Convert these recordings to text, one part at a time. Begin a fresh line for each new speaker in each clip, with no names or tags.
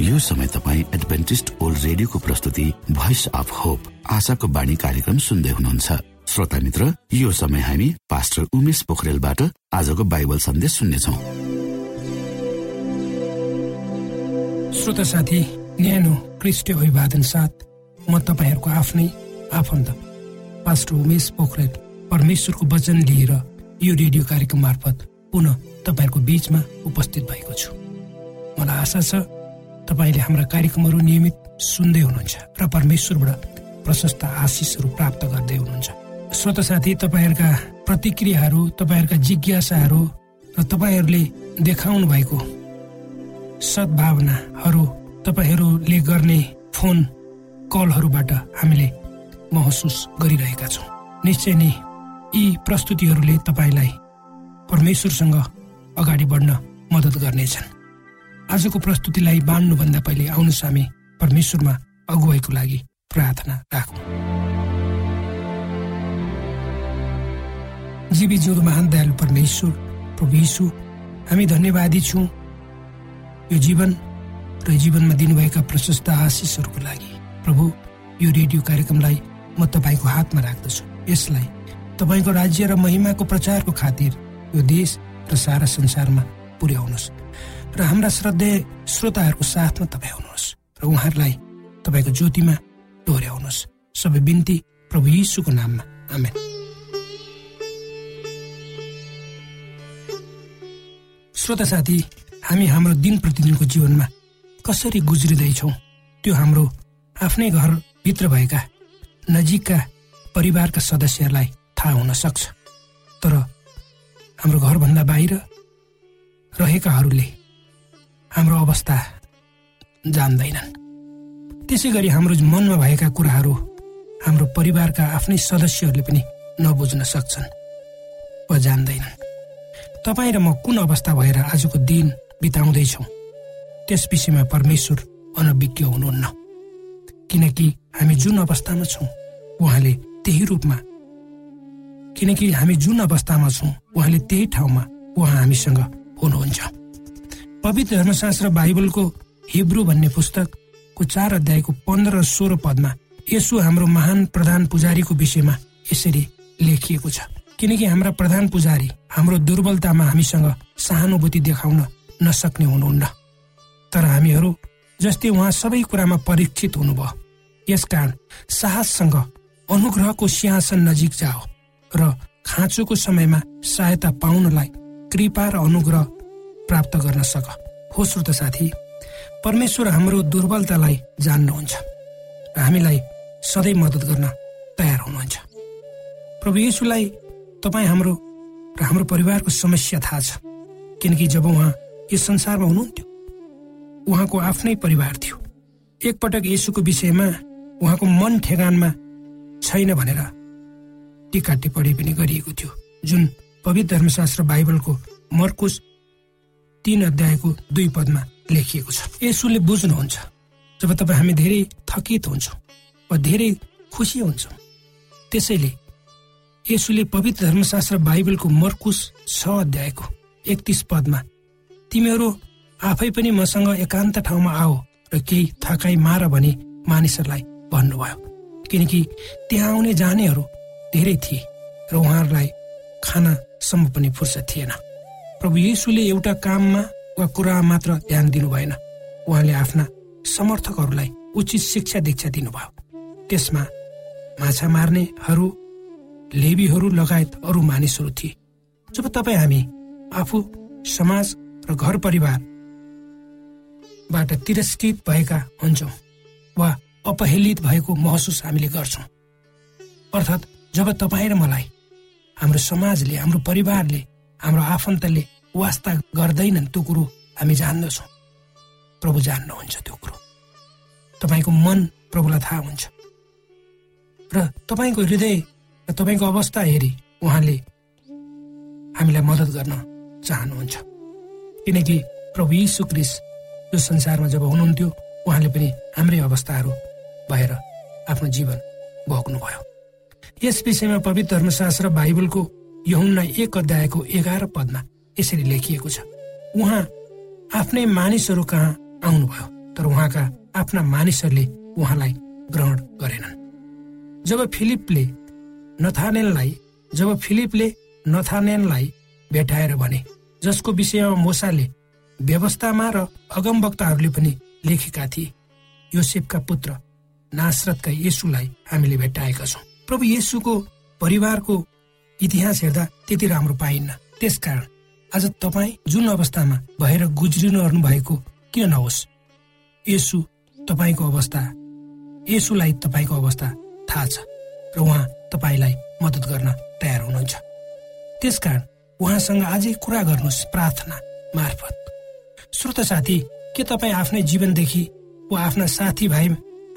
यो समय तपाईँ एडभेन्टिस्ट ओल्ड रेडियोको प्रस्तुति भोइस अफ होप आशाको बाणी कार्यक्रम सुन्दै हुनुहुन्छ। श्रोता मित्र यो समय हामी पास्टर उमेश पोखरेलबाट आजको बाइबल सन्देश सुन्नेछौ।
श्रोता साथी न्यानो क्रिस्ट अभिवादन साथ म तपाईँहरूको आफ्नै आफन्त पास्टर उमेश पोखरेल परमेश्वरको वचन लिएर यो रेडियो कार्यक्रम मार्फत पुनः तपाईँहरूको बीचमा उपस्थित भएको छु। मलाई आशा छ तपाईँले हाम्रा कार्यक्रमहरू नियमित सुन्दै हुनुहुन्छ र परमेश्वरबाट प्रशस्त आशिषहरू प्राप्त गर्दै हुनुहुन्छ। श्रोत साथी तपाईँहरूका प्रतिक्रियाहरू तपाईँहरूका जिज्ञासाहरू र तपाईँहरूले देखाउनु भएको सद्भावनाहरू तपाईँहरूले गर्ने फोन कलहरूबाट हामीले महसुस गरिरहेका छौँ। निश्चय नै यी प्रस्तुतिहरूले तपाईँलाई परमेश्वरसँग अगाडि बढ्न मद्दत गर्नेछन्। आजको प्रस्तुतिलाई बाँड्नुभन्दा पहिले आउनुहोस् हामी परमेश्वरमा अगुवाईको लागि प्रार्थना राखौँ। जीवी जिउँदो महान दयालु परमेश्वर प्रभु हामी धन्यवादी छौँ। यो जीवन र जीवनमा दिनुभएका प्रशस्त आशिषहरूको लागि। प्रभु यो रेडियो कार्यक्रमलाई म तपाईँको हातमा राख्दछु। यसलाई तपाईँको राज्य र महिमाको प्रचारको खातिर यो देश र सारा संसारमा पुर्याउनुहोस्। र हाम्रा श्रद्धेय श्रोताहरूको साथमा तपाईँ आउनुहोस् र उहाँहरूलाई तपाईँको ज्योतिमा डोर्याउनुहोस्। सबै बिन्ती प्रभु यीशुको नाममा। आमेन। श्रोता साथी हामी हाम्रो दिन प्रतिदिनको जीवनमा कसरी गुज्रिँदैछौँ? त्यो हाम्रो आफ्नै घरभित्र भएका नजिकका परिवारका सदस्यहरूलाई थाहा हुन सक्छ। तर हाम्रो घरभन्दा बाहिर रहेकाहरूले हाम्रो अवस्था जान्दैनन्। त्यसै गरी हाम्रो मनमा भएका कुराहरू हाम्रो परिवारका आफ्नै सदस्यहरूले पनि नबुझ्न सक्छन्। वा जान्दैनन्। तपाईँ र म कुन अवस्था भएर आजको दिन बिताउँदैछौँ? त्यस विषयमा परमेश्वर अनभिज्ञ हुनुहुन्न। किनकि हामी जुन अवस्थामा छौँ उहाँले त्यही रूपमा। किनकि हामी जुन अवस्थामा छौँ उहाँले त्यही ठाउँमा उहाँ हामीसँग हुनुहुन्छ। पवित्र धर्मशास्त्र बाइबलको हिब्रू भन्ने पुस्तकको चार अध्यायको पन्ध्र र सोह्र पदमा यसो हाम्रो महान प्रधान पुजारीको विषयमा यसरी लेखिएको छ। किनकि हाम्रा प्रधान पुजारी हाम्रो दुर्बलतामा हामीसँग सहानुभूति देखाउन नसक्ने हुनुहुन्न। तर हामीहरू जस्तै उहाँ सबै कुरामा परीक्षित हुनुभयो। यसकारण साहससँग अनुग्रहको सिंहासन नजिक जाओ र खाँचोको समयमा सहायता पाउनलाई कृपा र अनुग्रह प्राप्त गर्न सक। हो श्रोत साथी परमेश्वर हाम्रो दुर्बलतालाई जान्नुहुन्छ र हामीलाई सधैँ मद्दत गर्न तयार हुनुहुन्छ। प्रभु येसुलाई तपाईँ हाम्रो र हाम्रो परिवारको समस्या थाहा छ किनकि जब उहाँ यस संसारमा हुनुहुन्थ्यो उहाँको आफ्नै परिवार थियो। एकपटक यसुको विषयमा उहाँको मन ठेगानमा छैन भनेर टिका टिप्पणी पनि गरिएको थियो जुन पवित्र धर्मशास्त्र बाइबलको मर्कुस तीन अध्यायको दुई पदमा लेखिएको छ। यसुले बुझ्नुहुन्छ जब तपाईँ हामी धेरै थकित हुन्छौँ वा धेरै खुसी हुन्छौँ। त्यसैले यसुले पवित्र धर्मशास्त्र बाइबलको मर्कुस छ अध्यायको एकतिस पदमा तिमीहरू आफै पनि मसँग एकान्त ठाउँमा आओ र केही थकाइ मार भने मानिसहरूलाई भन्नुभयो। किनकि त्यहाँ आउने जानेहरू धेरै थिए र उहाँहरूलाई खानासम्म पनि फुर्सद थिएन। प्रभु यीशुले एउटा काममा वा कुरा मात्र ध्यान दिनु भएन। उहाँले आफ्ना समर्थकहरूलाई उचित शिक्षा दीक्षा दिनुभयो। त्यसमा माछा मार्नेहरू लेबीहरू लगायत अरू मानिसहरू थिए। जब तपाईँ हामी आफू समाज र घर परिवारबाट तिरस्कृत भएका हुन्छौँ वा अपहेलित भएको महसुस हामीले गर्छौँ अर्थात् जब तपाईँ र मलाई हाम्रो समाजले हाम्रो परिवारले हाम्रो आफन्तले वास्ता गर्दैनन् त्यो कुरो हामी जान्दछौँ। प्रभु जान्नुहुन्छ त्यो कुरो। तपाईँको मन प्रभुलाई थाहा हुन्छ। र तपाईँको हृदय र तपाईँको अवस्था हेरी उहाँले हामीलाई मद्दत गर्न चाहनुहुन्छ। किनकि प्रभु यीशु क्रिस यो संसारमा जब हुनुहुन्थ्यो उहाँले पनि हाम्रै अवस्थाहरू भएर आफ्नो जीवन भोग्नुभयो। यस विषयमा पवित्र धर्मशास्त्र बाइबलको यहुन्ना एक अध्यायको एघार पदमा यसरी लेखिएको छ। उहाँ आफ्नै मानिसहरू कहाँ आउनुभयो तर उहाँका आफ्ना मानिसहरूले उहाँलाई ग्रहण गरेनन्। जब फिलिपले नथानेललाई जब फिलिपले नथानेललाई भेटाएर भने जसको विषयमा मोसाले व्यवस्थामा र अगमवक्ताहरूले पनि लेखेका थिए योसेफका पुत्र नासरतका येसुलाई हामीले भेट्टाएका छौँ। प्रभु येसुको परिवारको इतिहास हेर्दा त्यति राम्रो पाइन्न। त्यसकारण आज तपाईँ जुन अवस्थामा भएर गुज्रिनु भएको किन नहोस्? यसु तपाईँको अवस्था। यसुलाई तपाईँको अवस्था थाहा छ र उहाँ तपाईँलाई मद्दत गर्न तयार हुनुहुन्छ। त्यसकारण उहाँसँग अझै कुरा गर्नुहोस् प्रार्थना मार्फत। श्रोत साथी के तपाईँ आफ्नै जीवनदेखि वा आफ्ना साथीभाइ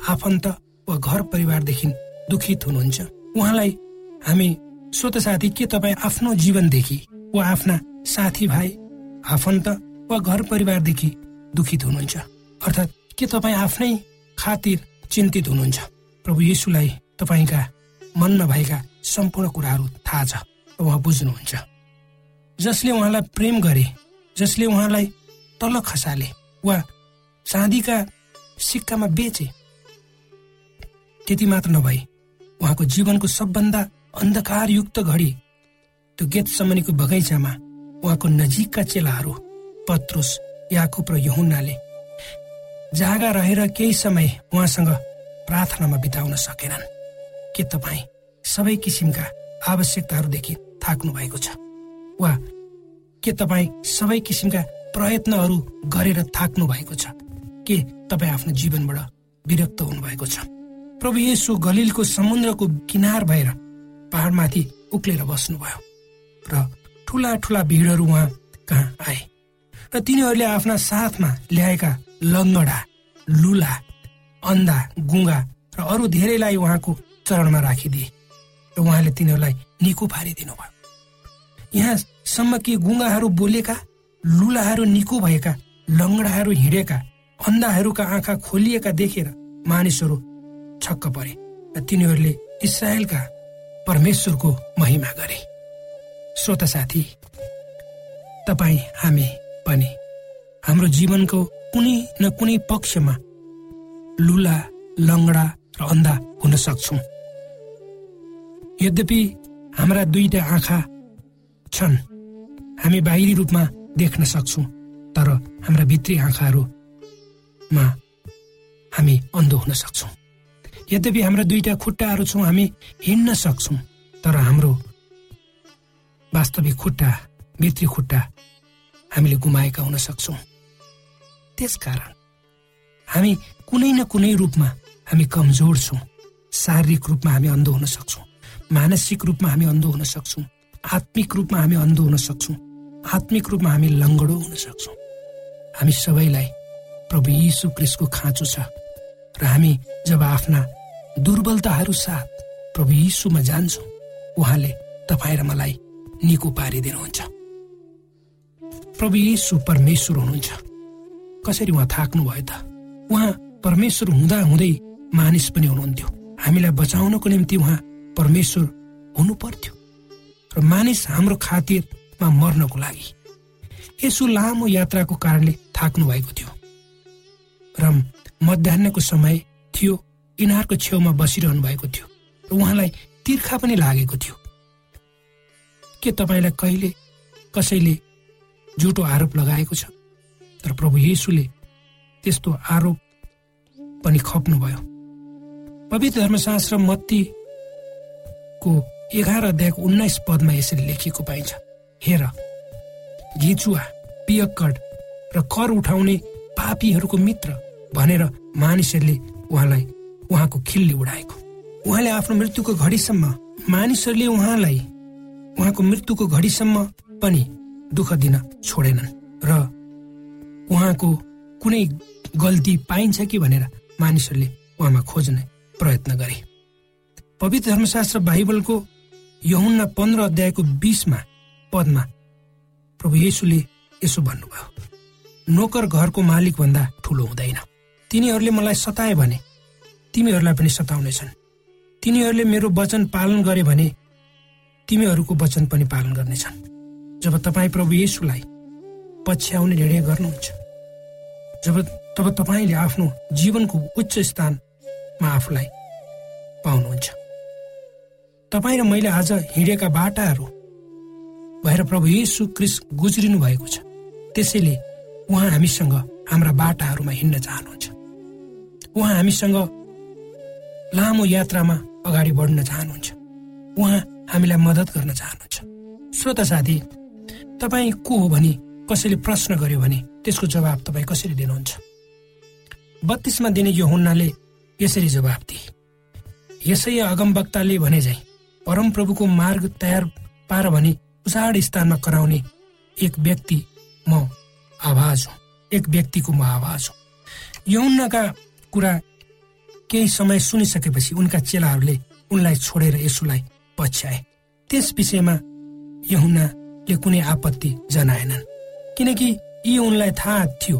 आफन्त वा घर परिवारदेखि दुखित हुनुहुन्छ? उहाँलाई हामी स्वत साथी के तपाईँ आफ्नो जीवनदेखि वा आफ्ना साथीभाइ आफन्त वा घर परिवारदेखि दुखित हुनुहुन्छ? अर्थात् के तपाईँ आफ्नै खातिर चिन्तित हुनुहुन्छ? प्रभु यीशुलाई तपाईँका मनमा भएका सम्पूर्ण कुराहरू थाहा छ उहाँ बुझ्नुहुन्छ। जसले उहाँलाई प्रेम गरे जसले उहाँलाई तल खसाले वा चाँदीका सिक्कामा बेचे त्यति मात्र नभई उहाँको जीवनको सबभन्दा अन्धकारयुक्त घडी त्यो गेत समनीको बगैँचामा उहाँको नजिकका चेलाहरू पत्रुस याकुब र यहुन्नाले जागा रहेर केही समय उहाँसँग प्रार्थनामा बिताउन सकेनन्। के तपाईँ सबै किसिमका आवश्यकताहरूदेखि थाक्नु भएको छ? वा के तपाईँ सबै किसिमका प्रयत्नहरू गरेर थाक्नु भएको छ? के तपाईँ आफ्नो जीवनबाट विरक्त हुनुभएको छ? प्रभु येसु गलिलको समुद्रको किनार भएर पहाडमाथि उक्लेर बस्नुभयो र ठुला ठुला भिडहरू उहाँ कहाँ आए र तिनीहरूले आफ्ना साथमा ल्याएका लङ्गडा लुला अन्धा गुङ्गा र अरू धेरैलाई उहाँको चरणमा राखिदिए र उहाँले तिनीहरूलाई निको पारिदिनु भयो यहाँसम्म कि गुङ्गाहरू बोलेका लुलाहरू निको भएका लङ्गडाहरू हिँडेका अन्धाहरूका आँखा खोलिएका देखेर मानिसहरू छक्क परे र तिनीहरूले इसरायलका परमेश्वरको महिमा गरे। श्रोता साथी तपाईँ हामी पनि हाम्रो जीवनको कुनै न कुनै पक्षमा लुला लङ्गडा र अन्धा हुन सक्छौँ। यद्यपि हाम्रा दुईटा आँखा छन् हामी बाहिरी रूपमा देख्न सक्छौँ तर हाम्रा भित्री आँखाहरूमा हामी अन्धो हुन सक्छौँ। यद्यपि हाम्रा दुईटा खुट्टाहरू छौँ हामी हिँड्न सक्छौँ तर हाम्रो वास्तविक खुट्टा भित्री खुट्टा हामीले गुमाएका हुन सक्छौँ। त्यसकारण हामी कुनै न कुनै रूपमा हामी कमजोर छौँ शारीरिक रूपमा हामी अन्धो हुन सक्छौँ मानसिक रूपमा हामी अन्धो हुन सक्छौँ आत्मिक रूपमा हामी अन्धो हुन सक्छौँ आत्मिक रूपमा हामी लङ्गडो हुन सक्छौँ। हामी सबैलाई प्रभु यीशु क्रिस्टको खाँचो छ र हामी जब आफ्ना दुर्बलताहरू साथ प्रभु यीशुमा जान्छौँ। उहाँले तपाईँ र मलाई निको पारिदिनुहुन्छ। प्रभु यीशु परमेश्वर हुनुहुन्छ। कसरी उहाँ थाक्नु भयो त? उहाँ परमेश्वर हुँदा हुँदै मानिस पनि हुनुहुन्थ्यो। हामीलाई बचाउनको निम्ति उहाँ परमेश्वर हुनु पर्थ्यो र मानिस हाम्रो खातिरमा मर्नको लागि। यसो लामो यात्राको कारणले थाक्नु भएको थियो। र मध्याहको समय थियो। इनारको छेउमा बसिरहनु भएको थियो र उहाँलाई तिर्खा पनि लागेको थियो। के तपाईँलाई कहिले कसैले झुटो आरोप लगाएको छ? तर प्रभु येसुले त्यस्तो आरोप पनि खप्नुभयो। पवित्र धर्मशास्त्र मत्तीको एघार अध्यायको उन्नाइस पदमा यसरी लेखिएको पाइन्छ। हेर घिचुवा पियक्कड र कर उठाउने पापीहरूको मित्र भनेर मानिसहरूले उहाँलाई उहाँको खिल्ली उडाएको। उहाँले आफ्नो मृत्युको घडीसम्म मानिसहरूले उहाँलाई उहाँको मृत्युको घडीसम्म पनि दुःख दिन छोडेनन् र उहाँको कुनै गल्ती पाइन्छ कि भनेर मानिसहरूले उहाँमा खोज्ने प्रयत्न गरे। पवित्र धर्मशास्त्र बाइबलको यहुन्ना पन्ध्र अध्यायको बिसमा पदमा प्रभु येसुले यसो भन्नुभयो नोकर घरको मालिक भन्दा ठुलो हुँदैन। तिनीहरूले मलाई सताए भने तिमीहरूलाई पनि सताउनेछन्। तिनीहरूले मेरो वचन पालन गरे भने तिमीहरूको वचन पनि पालन गर्नेछन्। जब तपाईँ प्रभु येसुलाई पछ्याउने निर्णय गर्नुहुन्छ जब तब तपाईँले आफ्नो जीवनको उच्च स्थानमा आफूलाई पाउनुहुन्छ। तपाईँ र मैले आज हिँडेका बाटाहरू भएर प्रभु येसु क्रिस गुज्रिनु भएको छ। त्यसैले उहाँ हामीसँग हाम्रा बाटाहरूमा हिँड्न चाहनुहुन्छ। उहाँ हामीसँग लामो यात्रामा अगाडि बढ्न चाहनुहुन्छ। उहाँ हामीलाई मद्दत गर्न चाहनुहुन्छ। श्रोता साथी तपाईँ को हो भनी कसैले प्रश्न गर्यो भने त्यसको जवाब तपाईँ कसरी दिनुहुन्छ? बत्तीसमा दिने यो हुन्नाले यसरी जवाब दिए। यसै अगमवक्ताले भने झै परमप्रभुको मार्ग तयार पार भने उचाड स्थानमा कराउने एक व्यक्ति म आवाज हुँ। एक व्यक्तिको म आवाज हुँ। यौनका कुरा केही समय सुनिसकेपछि उनका चेलाहरूले उनलाई छोडेर यसुलाई पछ्याए। त्यस विषयमा यहुनाले कुनै आपत्ति जनाएनन्। किनकि यी उनलाई थाहा थियो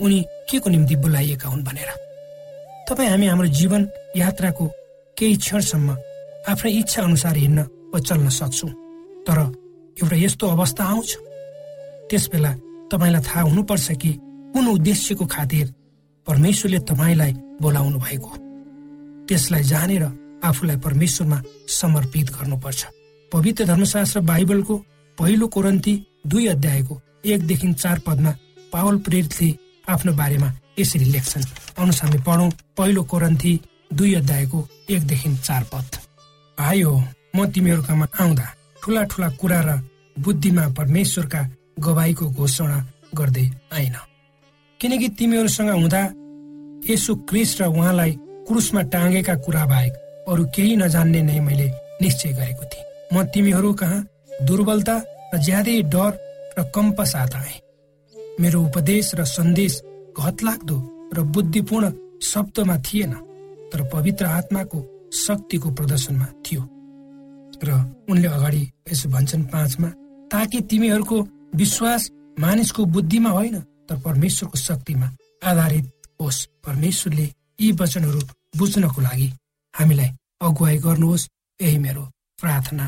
उनी के को निम्ति बोलाइएका हुन् भनेर। तपाईँ हामी हाम्रो जीवन यात्राको केही क्षणसम्म आफ्नै इच्छा अनुसार हिँड्न वा चल्न सक्छौँ। तर एउटा यस्तो अवस्था आउँछ। त्यस बेला तपाईँलाई थाहा हुनुपर्छ कि कुन उद्देश्यको खातिर परमेश्वरले तपाईँलाई बोलाउनु भएको त्यसलाई जानेर आफूलाई परमेश्वरमा समर्पित गर्नुपर्छ। पवित्र धर्मशास्त्र बाइबलको पहिलो कोरन्ती दुई अध्यायको एकदेखि चार पदमा पावल प्रेरितले आफ्नो बारेमा यसरी लेख्छन्। आउनुहोस् हामी पढौँ पहिलो कोरन्थी दुई अध्यायको एकदेखि चार पद। हो म तिमीहरूकामा आउँदा ठुला ठुला कुरा र बुद्धिमा परमेश्वरका गवाईको घोषणा गर्दै आइन। किनकि तिमीहरूसँग हुँदा यसो क्रिस र उहाँलाई क्रुसमा टाँगेका कुरा बाहेक अरू केही नजान्ने नै मैले निश्चय गरेको थिएँ। म तिमीहरू कहाँ दुर्बलता र ज्यादै डर र कम्प साथ आए मेरो उपदेश र सन्देश घतलाग्दो र बुद्धिपूर्ण शब्दमा थिएन तर पवित्र आत्माको शक्तिको प्रदर्शनमा थियो। र उनले अगाडि यसो भन्छन् पाँचमा ताकि तिमीहरूको विश्वास मानिसको बुद्धिमा होइन तर परमेश्वरको शक्तिमा आधारित होस्। परमेश्वरले यी वचनहरू बुझ्नको लागि हामीलाई अगुवाई गर्नुहोस्। यही मेरो प्रार्थना।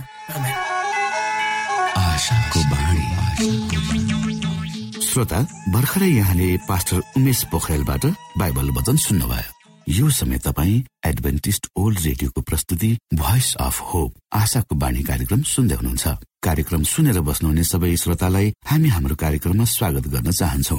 श्रोता भर्खरै यहाँले पास्टर उमेश पोखरेलबाट बाइबल वचन सुन्नुभयो। यो समय तपाईँ एडभेन्टिस्ट ओल्ड रेडियोको प्रस्तुति भोइस अफ होप आशाको बाणी कार्यक्रम सुन्दै हुनुहुन्छ। कार्यक्रम सुनेर बस्नुहुने सबै श्रोतालाई हामी हाम्रो कार्यक्रममा स्वागत गर्न चाहन्छौ।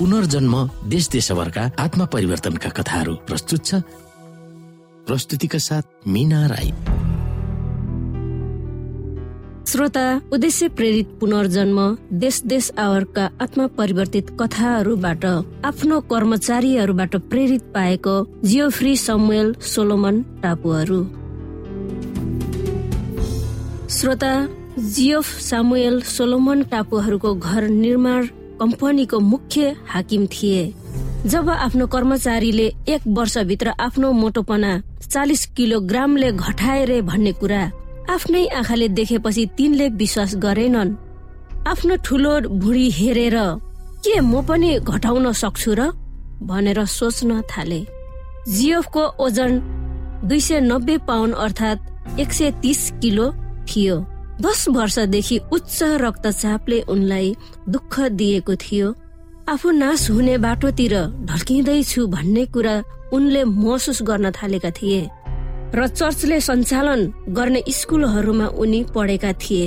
पुनर्जन्म देश देशभरका आत्मा परिवर्तनका कथाहरू प्रस्तुत छ। प्रस्तुतिका साथ मिना राई।
श्रोता उद्देश्य प्रेरित पुनर्जन्म देश देश आवरका आत्मा परिवर्तित कथाहरूबाट आफ्नो कर्मचारीहरूबाट प्रेरित पाएको जियोफ्री समुएल सोलोमन टापुहरू। श्रोता जियोफ सामुएल सोलोमन टापुहरूको घर निर्माण कम्पनीको मुख्य हाकिम थिए। जब आफ्नो कर्मचारीले एक वर्षभित्र आफ्नो मोटोपना चालिस किलोग्रामले घटाए भन्ने कुरा आफ्नै आँखाले देखेपछि तिनले विश्वास गरेनन्। आफ्नो ठुलो भुँडी हेरेर के म पनि घटाउन सक्छु र? भनेर सोच्न थाले। जियोफको ओजन दुई सय नब्बे पाउन्ड अर्थात् एक सय तिस किलो थियो। दस वर्षदेखि उच्च रक्तचापले उनलाई दुःख दिएको थियो। आफू नाश हुने बाटोतिर ढल्किँदैछु भन्ने कुरा उनले महसुस गर्न थालेका थिए र चर्चले सञ्चालन गर्ने स्कुलहरूमा उनी पढेका थिए।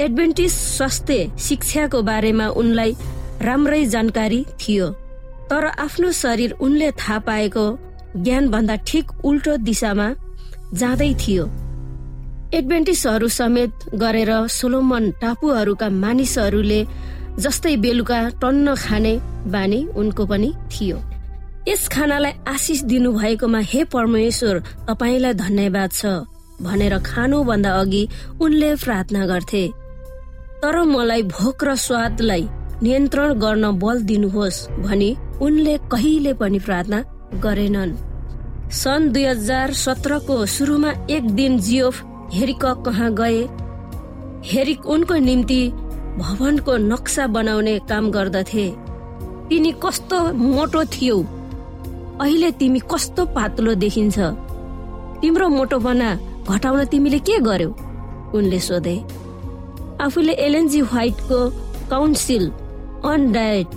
एडभेन्टिस स्वास्थ्य शिक्षाको बारेमा उनलाई राम्रै जानकारी थियो तर आफ्नो शरीर उनले थाहा पाएको ज्ञान भन्दा ठिक उल्टो दिशामा जाँदै थियो। एडभेन्टिसहरू समेत गरेर सोलोमन टापुहरूका मानिसहरूले जस्तै बेलुका टन्न खाने बानी उनको पनि थियो। यस खानालाई आशिष दिनु भएकोमा हे परमेश्वर तपाईँलाई धन्यवाद छ भनेर खानुभन्दा अघि उनले प्रार्थना गर्थे। तर मलाई भोक र स्वादलाई नियन्त्रण गर्न बल दिनुहोस् भनी उनले कहिले पनि प्रार्थना गरेनन्। सन् दुई हजार सत्रको सुरुमा एक दिन जियोफ हेरिक कहाँ गए? हेरिक उनको निम्ति भवनको नक्सा बनाउने काम गर्दथे। तिनी कस्तो मोटो थियो। अहिले तिमी कस्तो पातलो देखिन्छ। तिम्रो मोटोपना घटाउन तिमीले के गर्यौ? उनले सोधे। आफूले एलएनजी व्हाइटको काउन्सिल अन डायट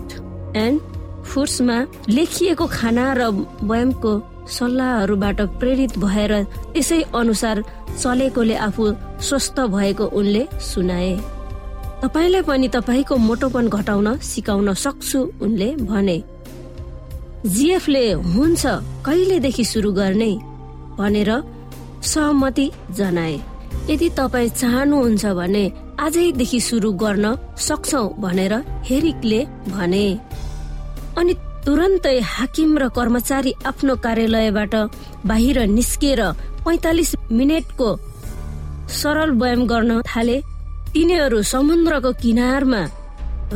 एन्ड फुड्समा लेखिएको खाना र व्यायामको सल्लाहहरूबाट प्रेरित भएर त्यसै अनुसार चलेकोले आफू स्वस्थ भएको उनले सुनाए। तपाईँलाई पनि तपाईँको मोटोपन घटाउन सिकाउन सक्छु उनले भने। जिएफले हुन्छ कहिलेदेखि सुरु गर्ने? भनेर सहमति जनाए। यदि तपाईँ चाहनुहुन्छ भने आजैदेखि सुरु गर्न सक्छौ भनेर हेरिकले भने। अनि तुरन्तै हाकिम र कर्मचारी आफ्नो कार्यालयबाट बाहिर निस्किएर पैतालिस मिनटको सरल व्यायाम गर्न थाले। तिनीहरू समुद्रको किनारमा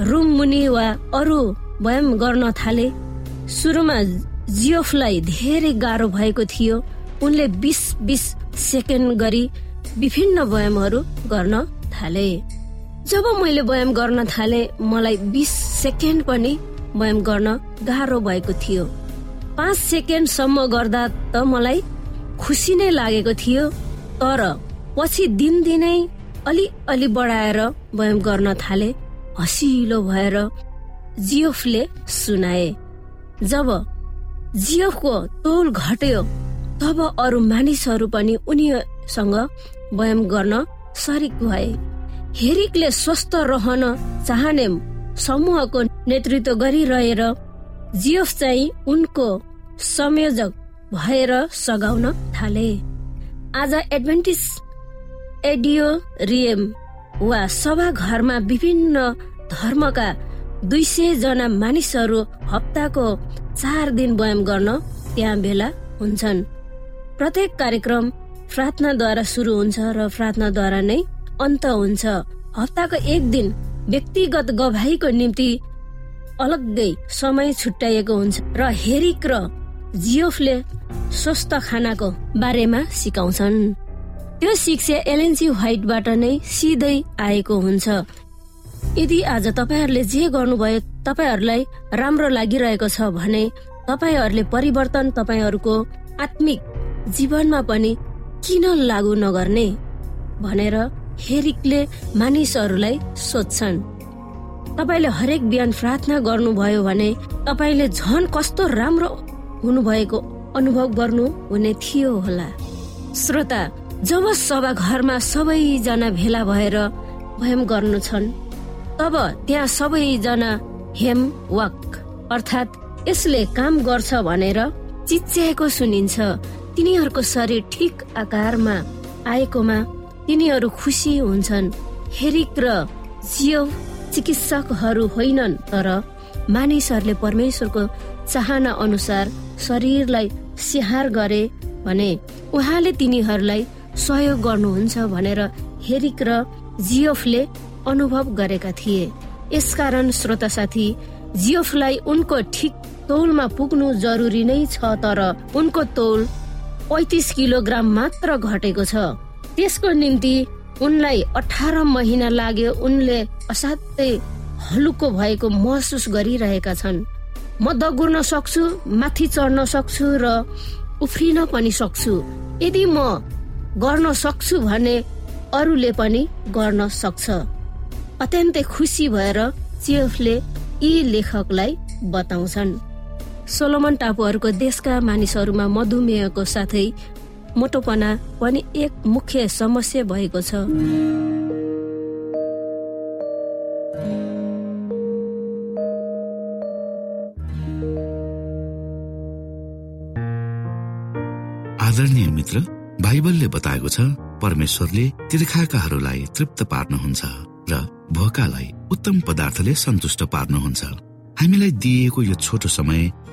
रुम मुनि वा अरू व्यायाम गर्न थाले। सुरुमा जियोफलाई धेरै गाह्रो भएको थियो। उनले बिस बिस सेकेन्ड गरी विभिन्न व्यायामहरू गर्न थाले। जब मैले व्यायाम गर्न थाले मलाई बिस सेकेन्ड पनि व्यायाम गर्न गाह्रो भएको थियो। पाँच सेकेन्डसम्म गर्दा त मलाई खुसी नै लागेको थियो तर पछि दिनदिनै अलि अलि बढाएर व्यायाम गर्न थाले हसिलो भएर जियोफले सुनाए। जब जियोफको तौल घट्यो तब अरू मानिसहरू पनि उनीसँग व्यायाम गर्न सरिक भए। हेरिकले स्वस्थ रहन चाहने समूहको नेतृत्व गरिरहेर जियोफ चाहिँ उनको संयोजक भएर सघाउन थाले। आज एडभेन्टिस एडियो रिएम वा सभा घरमा विभिन्न धर्मका दुई सय जना मानिसहरू हप्ताको चार दिन व्यायाम गर्न त्यहाँ भेला हुन्छन्। प्रत्येक कार्यक्रम प्रार्थनाद्वारा सुरु हुन्छ र प्रार्थनाद्वारा नै अन्त हुन्छ। हप्ताको एक दिन व्यक्तिगत गवाहीको निम्ति अलग्गै समय छुट्याइएको हुन्छ। र हेरिक र जियोफले स्वस्थ खानाको बारेमा सिकाउँछन्। त्यो शिक्षा एलएनसी व्हाइटबाट नै सिधै आएको हुन्छ। यदि आज तपाईँहरूले जे गर्नुभयो तपाईँहरूलाई राम्रो लागिरहेको छ भने तपाईँहरूले परिवर्तन तपाईँहरूको आत्मिक जीवनमा पनि किन लागू नगर्ने भनेर हेरिकले मानिसहरूलाई सोध्छन् तपाईँले हरेक बिहान प्रार्थना गर्नुभयो भने तपाईँले झन कस्तो राम्रो हुनुभएको अनुभव गर्नु हुने थियो होला। श्रोता जब सभा घरमा सबैजना भेला भएर भयम गर्नु छन् तब त्यहाँ सबैजना हेम वाक अर्थात् यसले काम गर्छ भनेर चिच्याएको सुनिन्छ। तिनीहरूको शरीर ठिक आकारमा आएकोमा तिनीहरू खुसी हुन्छन्। हेरिक र जियो चिकित्सकहरू होइनन् तर मानिसहरूले परमेश्वरको चाहना अनुसार शरीरलाई स्याहार गरे भने उहाँले तिनीहरूलाई सहयोग गर्नुहुन्छ भनेर हेरिक र जियोफले अनुभव गरेका थिए। यसकारण श्रोता साथी जियोफलाई उनको ठिक तौलमा पुग्नु जरुरी नै छ तर उनको तौल पैतिस किलोग्राम मात्र घटेको छ। त्यसको निम्ति उनलाई अठार महिना लाग्यो। उनले असाध्यै हलुको भएको महसुस गरिरहेका छन्। म दगुर्न सक्छु माथि चढ्न सक्छु र उफ्रिन पनि सक्छु। यदि म गर्न सक्छु भने अरूले पनि गर्न सक्छ। अत्यन्तै खुसी भएर चिएफले यी लेखकलाई बताउँछन्। सोलोमन टापुहरूको देशका मानिसहरूमा मधुमेहको साथै मोटोपना पनि एक मुख्य समस्या भएको छ।
आदरणीय मित्र बाइबलले बताएको छ परमेश्वरले तिर्खाकाहरूलाई तृप्त पार्नुहुन्छ र भोकालाई उत्तम पदार्थले सन्तुष्ट पार्नुहुन्छ। हामीलाई दिइएको यो छोटो समय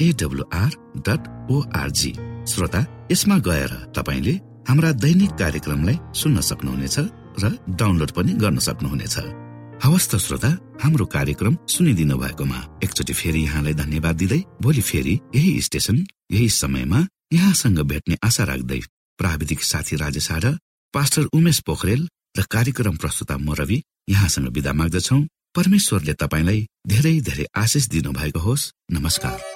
AWR dot ORG श्रोता यसमा गएर तपाईँले हाम्रा दैनिक कार्यक्रमलाई सुन्न सक्नुहुनेछ र डाउनलोड पनि गर्न सक्नुहुनेछ। हवस् त श्रोता हाम्रो कार्यक्रम सुनिदिनु भएकोमा एकचोटि फेरि यहाँलाई धन्यवाद दिँदै भोलि फेरि यही स्टेशन यही समयमा यहाँसँग भेट्ने आशा राख्दै प्राविधिक साथी राजेश पास्टर उमेश पोखरेल र कार्यक्रम प्रस्तुता म रवि यहाँसँग विदा माग्दछौ। परमेश्वरले तपाईँलाई धेरै धेरै आशिष दिनु भएको होस्। नमस्कार।